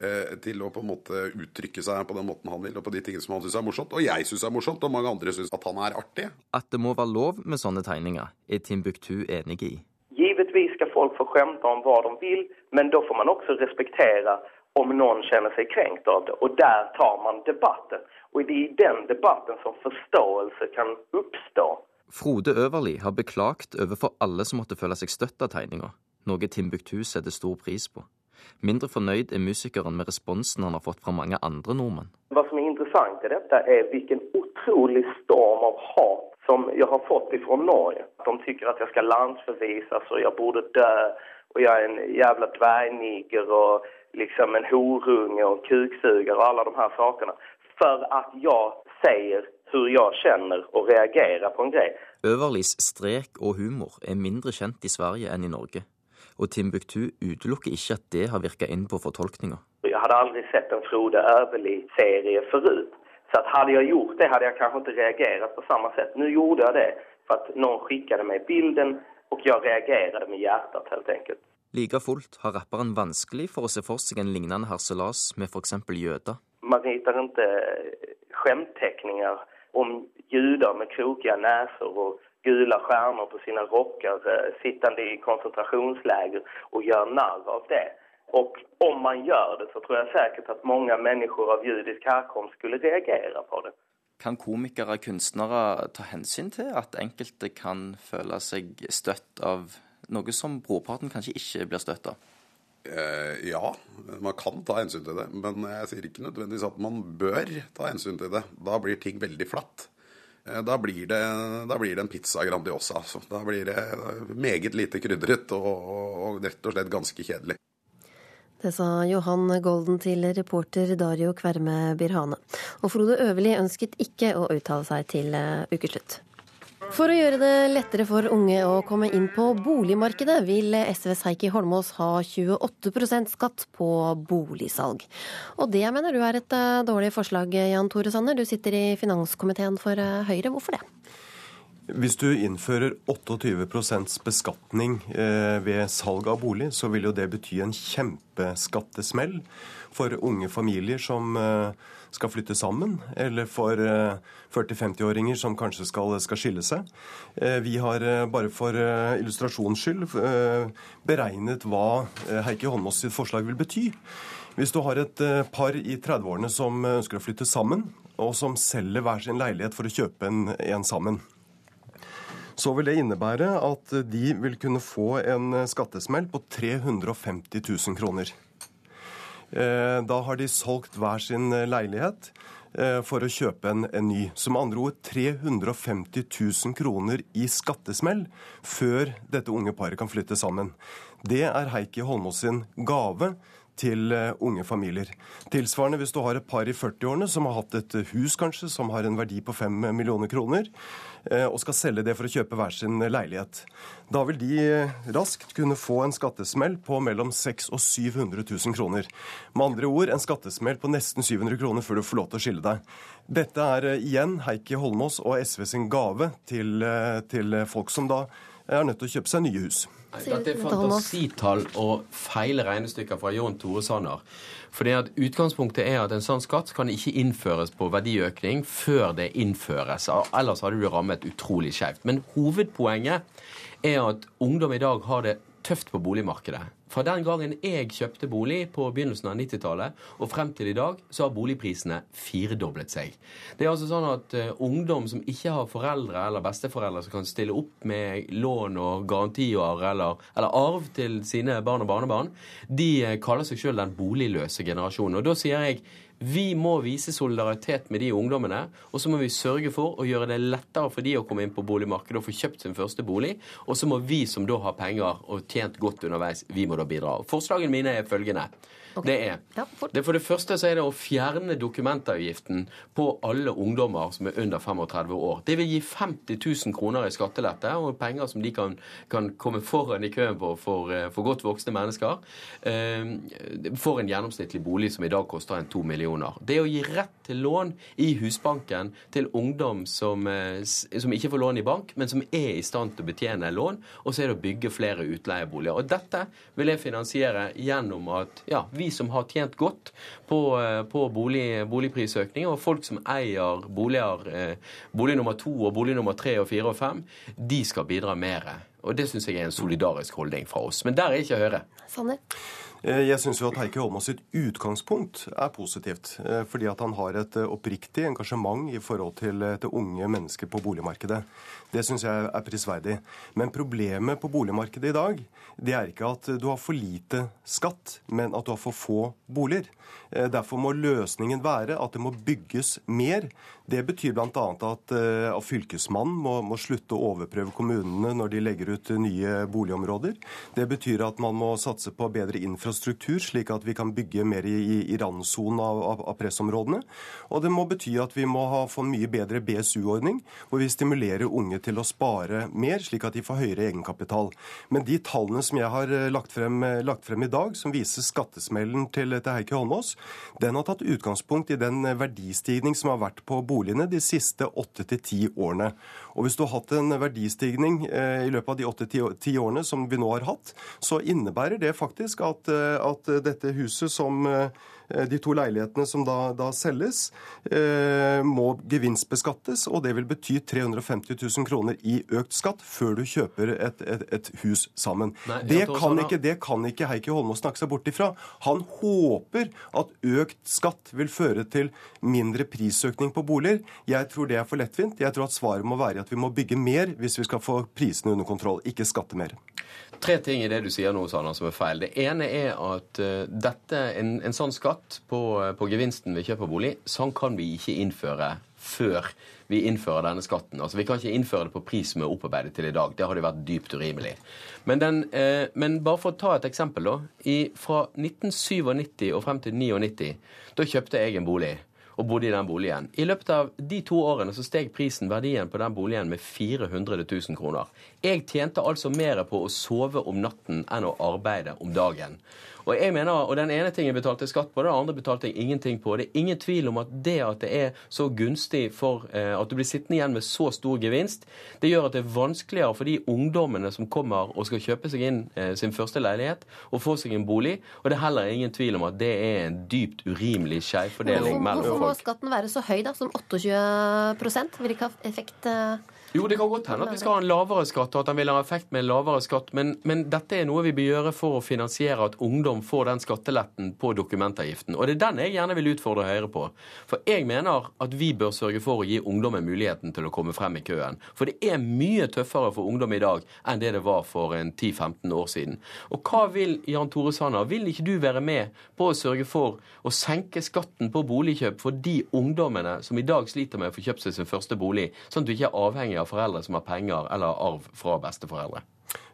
Eh, til å på en måte uttrykke seg på den måten han vil, og på de tingene som han syns er morsomt. Og jeg syns er morsomt, og mange andre syns at han er artig. At det må være lov med sånne tegninger, er Timbuktu enig i. Givetvis skal folk få skjemte om hva de vil, men da får man også respektere om noen kjenner seg krenkt av det. Og der tar man debatten. Og det er i den debatten som forståelse kan oppstå. Frode Øverli har beklagt overfor alle som måtte føle seg støtt av tegninga, noe Timbuktu setter stor pris på. Mindre fornøyd er musikeren med responsen han har fått fra mange andre nordmenn. Hva som er interessant i dette, er hvilken utrolig storm av hat som jeg har fått fra Norge. De syns at jeg skal landsforvises og jeg burde dø, og jeg er en jævla dvergniger og liksom en horunge og kuksuger og alle de her sakene. For at jeg sier hvordan jeg kjenner og reagerer på en greie. Øverlis strek og humor er mindre kjent i Sverige enn i Norge og Timbuktu utelukker ikke at det har virka inn på fortolkninga. Jeg hadde aldri sett en Frode Øverli-serie forut. Så hadde jeg gjort det, hadde jeg kanskje ikke reagert på samme sett. Nå gjorde jeg det for at noen sendte meg bilden, og jeg reagerte med hjertet, helt enkelt. Like fullt har rapperen vanskelig for å se for seg en lignende harselas med f.eks. jøder. Man riter ikke skjemtegninger om jøder med krokige neser og gula stjärnor på sina rockar eh, sittande i koncentrationsläger och gör narr av det. Och om man gör det så tror jag säkert att många människor av judisk härkomst skulle reagera på det. Kan komikere og kunstnere ta hensyn til at enkelte kan føle seg støtt av noe som brorparten kanskje ikke blir støtt av? Eh, ja, man kan ta hensyn til det. Men jeg sier ikke nødvendigvis at man bør ta hensyn til det. Da blir ting veldig flatt. Eh, da blir, det, da blir det en pizza Grandiosa. Altså. Da blir det meget lite krydret og, og rett og slett ganske kjedelig. Det sa Johan Golden til reporter Dario Kverme Birhane. Og Frode Øverli ønsket ikke å uttale seg til eh, ukeslutt. For å gjøre det lettere for unge å komme inn på boligmarkedet, vil SVs Heikki Holmås ha 28% skatt på boligsalg. Og det mener du er et eh, dårlig forslag, Jan Tore Sanner. Du sitter i finanskomiteen for eh, Høyre. Hvorfor det? Hvis du innfører 28 beskatning eh, ved salg av bolig, så vil jo det bety en kjempeskattesmell for unge familier som skal flytte sammen, eller for 40-50-åringer eh, som kanskje skal, skal, skille seg. Eh, vi har eh, bare for illustrasjons skyld beregnet hva Heikki Holmås sitt forslag vil bety. Hvis du har et par i 30-årene som ønsker å flytte sammen, og som selger hver sin leilighet for å kjøpe en, en sammen, så vil det innebære at de vil kunne få en skattesmell på 350 000 kroner. Eh, da har de solgt hver sin eh, leilighet. eh, for å kjøpe en, en ny. Som andre ord 350 000 kroner i skattesmell før dette unge paret kan flytte sammen. Det er Heikki Holmås sin gave til unge familier. Tilsvarende hvis du har et par i 40-årene som har hatt et hus kanskje, som har en verdi på 5 millioner kroner, og skal selge det for å kjøpe hver sin leilighet. Da vil de eh, raskt kunne få en skattesmell på mellom 600 og 700 000 kroner. Med andre ord en skattesmell på nesten 700 kroner før du får lov til å skille deg. Dette er igjen Heikki Holmås og SV sin gave til, til folk som da er nødt til å kjøpe seg nye hus. Dette er fantasitall og feil regnestykker fra Jon Tore Sanner. Fordi at Utgangspunktet er at en sånn skatt kan ikke innføres på verdiøkning før det innføres. Ellers hadde du rammet utrolig skjevt. Men hovedpoenget er at ungdom i dag har det tøft på boligmarkedet. Fra den gangen jeg kjøpte bolig på begynnelsen av 90-tallet og frem til i dag, så har boligprisene firedoblet seg. Det er altså sånn at uh, ungdom som ikke har foreldre eller besteforeldre som kan stille opp med lån og garantier eller, eller arv til sine barn og barnebarn, de uh, kaller seg sjøl den boligløse generasjonen. Og da sier jeg vi må vise solidaritet med de ungdommene, og så må vi sørge for å gjøre det lettere for de å komme inn på boligmarkedet og få kjøpt sin første bolig. Og så må vi som da har penger og tjent godt underveis, vi må da bidra. Forslagene mine er følgende. Okay. Det, er, ja, for... det For det første så er det å fjerne dokumentavgiften på alle ungdommer som er under 35 år. Det vil gi 50 000 kroner i skattelette og penger som de kan, kan komme foran i køen på for, eh, for godt voksne mennesker. Eh, for en gjennomsnittlig bolig som i dag koster en to millioner. Det å gi rett til lån i Husbanken til ungdom som, eh, som ikke får lån i bank, men som er i stand til å betjene lån, og så er det å bygge flere utleieboliger. Og dette vil jeg finansiere gjennom at ja, vi som har tjent godt på, eh, på bolig, boligprisøkning, og folk som eier boliger, eh, bolig nummer to og bolig nummer tre og fire og fem, de skal bidra mer. Og det syns jeg er en solidarisk holdning fra oss. Men der er ikke Høyre. Sanne. Eh, jeg syns at Heikki Holmås sitt utgangspunkt er positivt. Fordi at han har et oppriktig engasjement i forhold til, til unge mennesker på boligmarkedet. Det syns jeg er prisverdig. Men problemet på boligmarkedet i dag, det er ikke at du har for lite skatt, men at du har for få boliger. Eh, derfor må løsningen være at det må bygges mer. Det betyr bl.a. At, eh, at Fylkesmannen må, må, slutte å overprøve kommunene når de legger ut nye boligområder. Det betyr at man må satse på bedre infrastruktur, slik at vi kan bygge mer i, i, i randsonen av, av, av, pressområdene. Og det må bety at vi må ha, få en mye bedre BSU-ordning, hvor vi stimulerer unge til å spare mer, slik at de får høyere egenkapital. Men de tallene som jeg har eh, lagt frem, lagt frem i dag, som viser skattesmellen til, til Heikki Holmås, den har tatt utgangspunkt i den verdistigning som har vært på boligene de siste åtte til ti årene. Og hvis du har hatt en verdistigning eh, i løpet av de åtte-ti årene som vi nå har hatt, så innebærer det faktisk at, eh, at dette huset som eh, Eh, de to leilighetene som da, da selges, eh, må gevinstbeskattes, og det vil bety 350 000 kroner i økt skatt før du kjøper et, et, et hus sammen. Nei, det, kan ikke, det, kan ikke, Heikki Holmås snakke seg bort ifra. Han håper at økt skatt vil føre til mindre prisøkning på boliger. Jeg tror det er for lettvint. Jeg tror at svaret må være at vi må bygge mer hvis vi skal få prisene under kontroll, ikke skatte mer. Tre ting i det du sier nå, Sanna, som er feil. Det ene er at uh, dette, en, en, sånn skatt på, uh, på, gevinsten ved kjøp av bolig, sånn kan vi ikke innføre før vi innfører denne skatten. Altså Vi kan ikke innføre det på pris som er opparbeidet til i dag. Det hadde vært dypt urimelig. Men, den, eh, men bare for å ta et eksempel, da. I, fra 1997 og frem til 1999, da kjøpte jeg en bolig og bodde i den boligen. I løpet av de to årene så steg prisen, verdien på den boligen, med 400 000 kroner. Jeg tjente altså mer på å sove om natten enn å arbeide om dagen. Og jeg mener, og Den ene tingen betalte jeg skatt på, det andre betalte jeg ingenting på. Det er ingen tvil om at det at det er så gunstig for eh, at du blir sittende igjen med så stor gevinst, det gjør at det er vanskeligere for de ungdommene som kommer og skal kjøpe seg inn eh, sin første leilighet og få seg en bolig. Og det er heller ingen tvil om at det er en dypt urimelig skjevfordeling mellom folk. Hvorfor må skatten være så høy da, som 28 Vil ikke ha effekt? Eh? Jo, det kan godt hende at vi skal ha en lavere skatt, og at den vil ha effekt med en lavere skatt, men, men, dette er noe vi bør gjøre for å finansiere at ungdom får den skatteletten på dokumentavgiften. Og det er den jeg gjerne vil utfordre Høyre på. For jeg mener at vi bør sørge for å gi ungdommen muligheten til å komme frem i køen. For det er mye tøffere for ungdom i dag enn det det var for en 10-15 år siden. Og hva vil Jan Tore Sanner? Vil ikke du være med på å sørge for å senke skatten på boligkjøp for de ungdommene som i dag sliter med å få kjøpt seg sin første bolig, sånn at du ikke er avhengig av foreldre som har penger eller arv fra besteforeldre?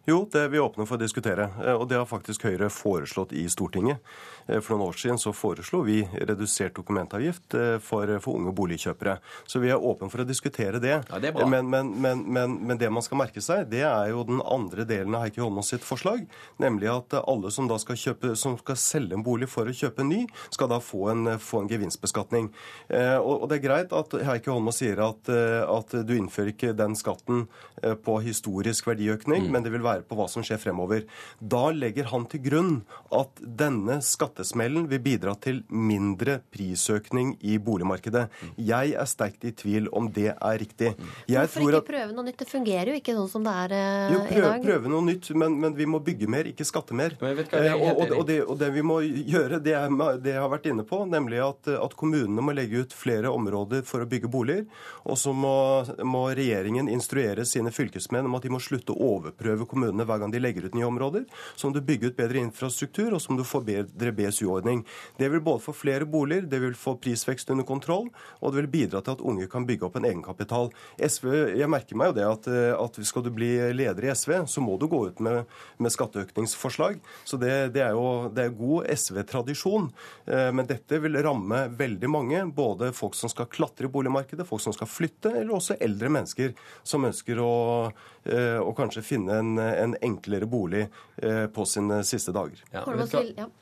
Jo, det er vi åpne for å diskutere. Eh, og det har faktisk Høyre foreslått i Stortinget. Eh, for noen år siden så foreslo vi redusert dokumentavgift eh, for, for unge boligkjøpere. Så vi er åpne for å diskutere det. Ja, det. Men, men, men, men, det man skal merke seg, det er jo den andre delen av Heikki Holmås sitt forslag. Nemlig at alle som da skal, kjøpe, som skal selge en bolig for å kjøpe en ny, skal da få en, få en gevinstbeskatning. Og, og, det er greit at Heikki Holmås sier at, at du innfører ikke den skatten på historisk verdiøkning, mm. men det vil være på hva som skjer fremover. Da legger han til grunn at denne skattesmellen vil bidra til mindre prisøkning i boligmarkedet. Jeg er sterkt i tvil om det er riktig. Jeg Hvorfor ikke at... prøve noe nytt? Det fungerer jo ikke sånn som det er eh, jo, prøve, i dag. Prøve noe nytt, men, men, vi må bygge mer, ikke skatte mer. Eh, og, og, det, og, det, vi må gjøre, det, er, det jeg har vært inne på, nemlig at, at, kommunene må legge ut flere områder for å bygge boliger. Og så må, må regjeringen instruere sine fylkesmenn om at de må slutte å overprøve kommunene kommunene hver gang de legger ut nye områder. Så må du bygge ut bedre infrastruktur, og så må du få bedre BSU-ordning. Det vil både få flere boliger, det vil få prisvekst under kontroll, og det vil bidra til at unge kan bygge opp en egenkapital. SV, Jeg merker meg jo det at, at skal du bli leder i SV, så må du gå ut med, med skatteøkningsforslag. Så det, det, er jo det er god SV-tradisjon. Eh, men dette vil ramme veldig mange. Både folk som skal klatre i boligmarkedet, folk som skal flytte, eller også eldre mennesker som ønsker å, eh, å kanskje finne en, en enklere bolig eh, på sine siste dager. Ja,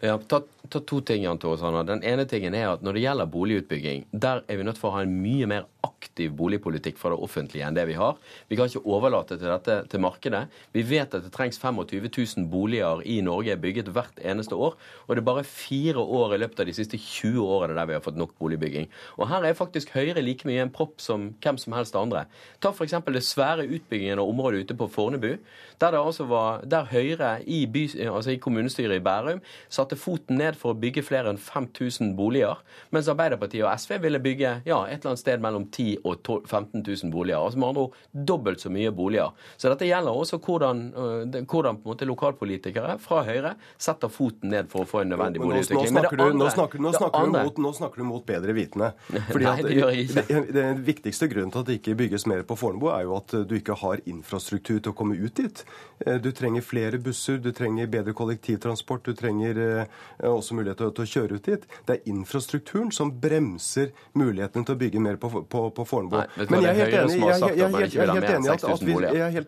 ja, ta, ta, to ting, Jan Tore Sanner. Den ene tingen er at når det gjelder boligutbygging, der er vi nødt for å ha en mye mer aktiv boligpolitikk fra det offentlige enn det vi har. Vi kan ikke overlate til dette til markedet. Vi vet at det trengs 25 000 boliger i Norge bygget hvert eneste år. Og det er bare fire år i løpet av de siste 20 årene der vi har fått nok boligbygging. Og her er faktisk Høyre like mye en propp som hvem som helst andre. Ta f.eks. det svære utbyggingen av området ute på Fornebu. Der, det altså var, der Høyre i, by, altså i kommunestyret i Bærum satte foten ned for å bygge flere enn 5000 boliger, mens Arbeiderpartiet og SV ville bygge ja, et eller annet sted mellom 10 og 12, 15 000 boliger. Altså med andre ord dobbelt så mye boliger. Så dette gjelder også hvordan, øh, hvordan måte lokalpolitikere fra Høyre setter foten ned for å få en nødvendig boligutvikling. Nå, nå snakker du mot bedre vitende. (laughs) Fordi Nei, det gjør jeg ikke. Den viktigste grunnen til at det ikke bygges mer på Fornebu, er jo at du ikke har infrastruktur til å komme ut dit. Eh, du trenger flere busser, du trenger bedre kollektivtransport, du trenger eh, også mulighet til å kjøre ut dit. Det er infrastrukturen som bremser muligheten til å bygge mer på, på, på Fornebu. Men jeg er helt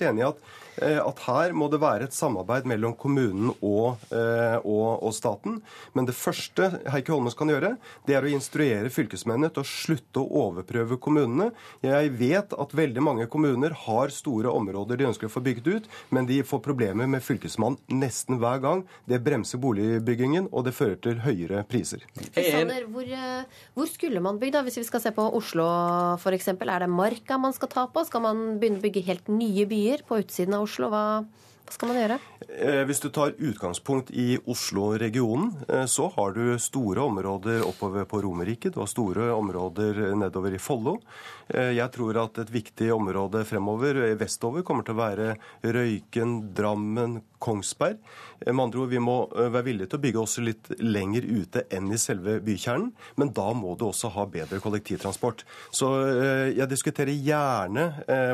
enig, i at Eh, at her må det være et samarbeid mellom kommunen og, og, og staten. Men det første Heikki Holmås kan gjøre, det er å instruere fylkesmennene til å slutte å overprøve kommunene. Jeg vet at veldig mange kommuner har store områder de ønsker å få bygd ut, men de får problemer med fylkesmannen nesten hver gang. Det bremser boligbyggingen, og det fører til høyere priser. Sander, hvor, eh, hvor, skulle man bygd, hvis vi skal se på Oslo f.eks.? Er det Marka man skal ta på? Skal man begynne å bygge helt nye byer på utsiden av Oslo? Hva, hva skal man gjøre? Eh, hvis du tar utgangspunkt i Oslo-regionen, eh, så har du store områder oppover på Romerike. Du har store områder nedover i Follo. Eh, jeg tror at et viktig område fremover vestover kommer til å være Røyken, Drammen, Kongsberg. Med andre ord, Vi må være villige til å bygge også litt lenger ute enn i selve bykjernen. Men da må du også ha bedre kollektivtransport. Så jeg diskuterer gjerne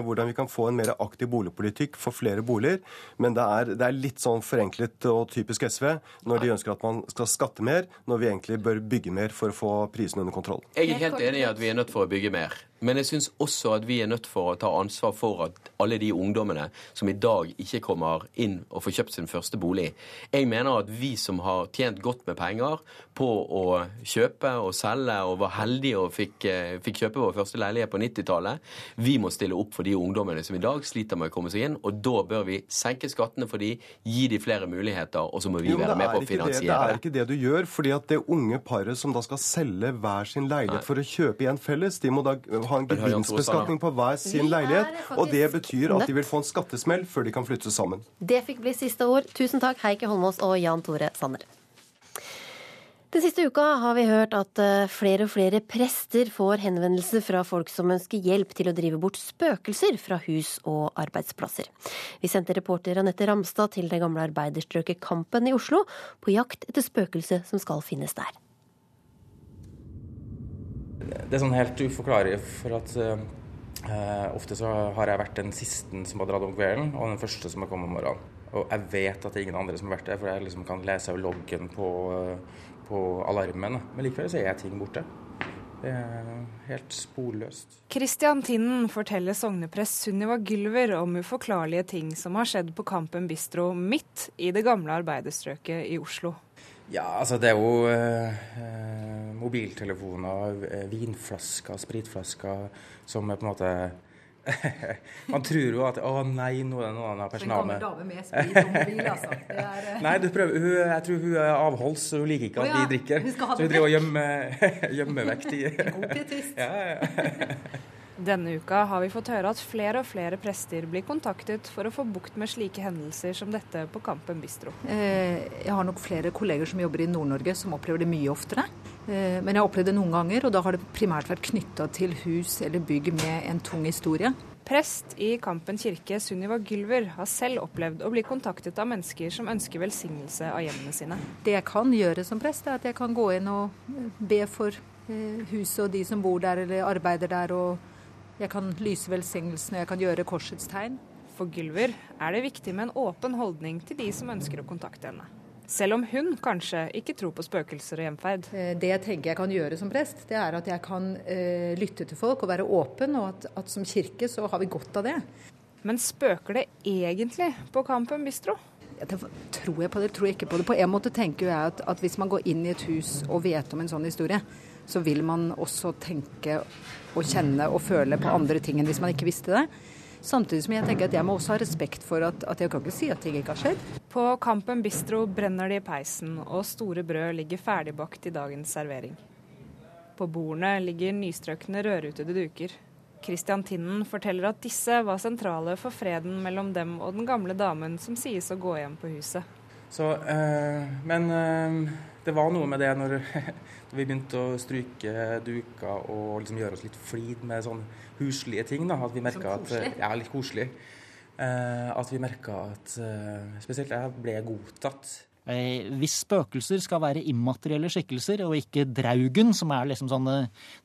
hvordan vi kan få en mer aktiv boligpolitikk for flere boliger. Men det er, det er litt sånn forenklet og typisk SV når de ønsker at man skal skatte mer, når vi egentlig bør bygge mer for å få prisene under kontroll. Jeg er helt enig i at vi er nødt for å bygge mer. Men jeg syns også at vi er nødt for å ta ansvar for at alle de ungdommene som i dag ikke kommer inn og får kjøpt sin første bolig Jeg mener at vi som har tjent godt med penger på å kjøpe og selge og var heldige og fikk, eh, fikk kjøpe vår første leilighet på 90-tallet, vi må stille opp for de ungdommene som i dag sliter med å komme seg inn. Og da bør vi senke skattene for de, gi de flere muligheter, og så må vi jo, være med på å finansiere det. Det er ikke det du gjør, fordi at det unge paret som da skal selge hver sin leilighet Nei. for å kjøpe igjen felles, de må da ha en gevinstbeskatning på hver sin leilighet. Og det betyr at de vil få en skattesmell før de kan flytte sammen. Det fikk bli siste ord. Tusen takk, Heikki Holmås og Jan Tore Sanner. Den siste uka har vi hørt at eh, flere og flere prester får henvendelser fra folk som ønsker hjelp til å drive bort spøkelser fra hus og arbeidsplasser. Vi sendte reporter Anette Ramstad til det gamle arbeiderstrøket Kampen i Oslo på jakt etter spøkelset som skal finnes der. Det er sånn helt uforklarlig, for at uh, ofte så har jeg vært den siste som har dratt om kvelden, og den første som har kommet om morgenen. Og jeg vet at det er ingen andre som har vært der, for jeg liksom kan lese loggen på, på alarmen. Men likevel så er ting borte. Det er helt sporløst. Christian Tinnen forteller sogneprest Sunniva Gylver om uforklarlige ting som har skjedd på Kampen bistro midt i det gamle arbeiderstrøket i Oslo. Ja, altså det er jo eh, mobiltelefoner, eh, vinflasker, spritflasker som er på en måte (laughs) Man tror jo at å nei, nå er det noen av personalet En gammel dame med sprit og mobil, altså. Er, uh... Nei, prøver, hun, jeg tror hun er avholds, så hun liker ikke at oh, ja. vi drikker. Så hun driver og gjemmer, (laughs) gjemmer vekk de (laughs) God pietist. Ja, ja. Denne uka har vi fått høre at flere og flere prester blir kontaktet for å få bukt med slike hendelser som dette på Kampen bistro. Eh, jeg har nok flere kolleger som jobber i Nord-Norge som opplever det mye oftere. Eh, men jeg har opplevd det noen ganger, og da har det primært vært knytta til hus eller bygg med en tung historie. Prest i Kampen kirke, Sunniva Gylver, har selv opplevd å bli kontaktet av mennesker som ønsker velsignelse av hjemmene sine. Det jeg kan gjøre som prest, er at jeg kan gå inn og be for huset og de som bor der eller arbeider der. og jeg kan lyse velsignelsen, jeg kan gjøre korsets tegn. For Gylver er det viktig med en åpen holdning til de som ønsker å kontakte henne. Selv om hun kanskje ikke tror på spøkelser og hjemferd. Eh, det jeg tenker jeg kan gjøre som prest, det er at jeg kan eh, lytte til folk og være åpen, og at, at, som kirke så har vi godt av det. Men spøker det egentlig på Kampen bistro? Det tror jeg på det, tror jeg ikke på det. På en måte tenker jeg at, at hvis man går inn i et hus og vet om en sånn historie, så vil man også tenke og kjenne og føle på andre ting enn hvis man ikke visste det. Samtidig som jeg tenker at jeg må også ha respekt for at, at jeg kan ikke si at ting ikke har skjedd. På Kampen bistro brenner det i peisen, og store brød ligger ferdigbakt i dagens servering. På bordene ligger nystrøkne rødrutede duker. Christian Tinnen forteller at disse var sentrale for freden mellom dem og den gamle damen som sies å gå hjem på huset. Så, øh, men øh, det var noe med det når, (laughs) når vi begynte å stryke duker og liksom gjøre oss litt flid med sånne huslige ting. Da, at vi merka at Ja, litt koselig. Uh, at vi merka at uh, spesielt jeg ble godtatt. Eh, hvis spøkelser skal være immaterielle skikkelser, og ikke draugen, som er liksom sånn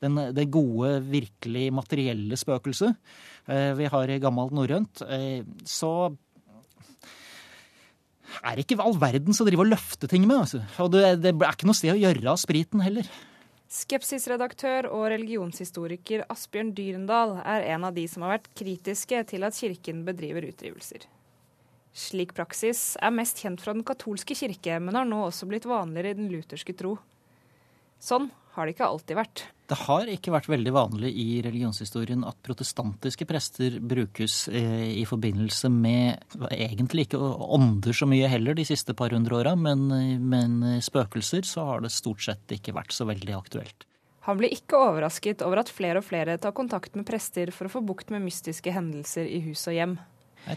den, det gode, virkelig materielle spøkelset eh, vi har i gammelt norrønt, eh, så er ikke all verdens å drive og løfte ting med. Altså. Og det, det, er ikke noe sted å gjøre av spriten heller. Skepsisredaktør og religionshistoriker Asbjørn Dyrendal er en av de som har vært kritiske til at kirken bedriver utdrivelser. Slik praksis er mest kjent fra den katolske kirke, men har nå også blitt vanligere i den lutherske tro. Sånn har det ikke alltid vært. Det har ikke vært veldig vanlig i religionshistorien at protestantiske prester brukes eh, i forbindelse med egentlig ikke ånder så mye heller de siste par hundre åra, men, men spøkelser så har det stort sett ikke vært så veldig aktuelt. Han blir ikke overrasket over at flere og flere tar kontakt med prester for å få bukt med mystiske hendelser i hus og hjem.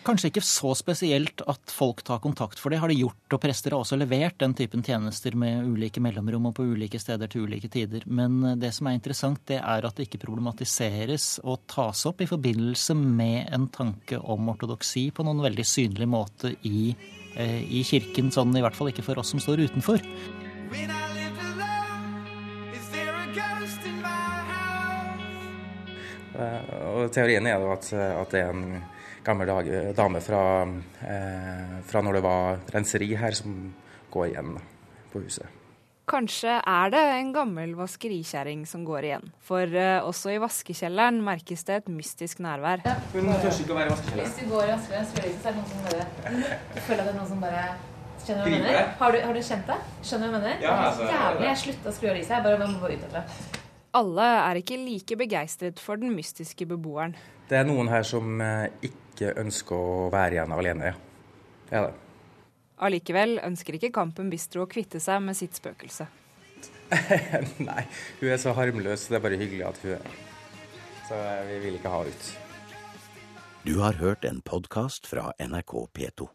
Kanskje ikke så spesielt at folk tar kontakt for det, har de gjort. Og prester har også levert den typen tjenester med ulike mellomrom og på ulike steder til ulike tider. Men eh, det som er interessant, det er at det ikke problematiseres og tas opp i forbindelse med en tanke om ortodoksi på noen veldig synlig måte i, eh, i kirken. Sånn i hvert fall ikke for oss som står utenfor. Eh, og teorien er jo at, at det er en gammel dame fra, eh, fra når det var renseri her, som går igjen da, på huset. Kanskje er det en gammel vaskerikjerring som går igjen. For uh, også i vaskekjelleren merkes det et mystisk nærvær. Ja. Hun tør ikke å være i vaskekjelleren. Hvis du går i vaskekjelleren, så er det noen som bare føler at det er noen som bare Skjønner du hva jeg mener? Har du, har du, kjent det? Skjønner du hva jeg mener? Ja, altså, Jævlig. Jeg slutta å skru av lyset. Jeg bare, må gå ut derfra. Alle er ikke like begeistret for den mystiske beboeren. Det er noen her som eh, ikke ønsker å være igjen alene, ja. Det er det. Allikevel ønsker ikke Kampen Bistro å kvitte seg med sitt spøkelse. (laughs) Nei, hun er så harmløs. Det er bare hyggelig at hun er Så vi vil ikke ha ut. Du har hørt en podkast fra NRK P2.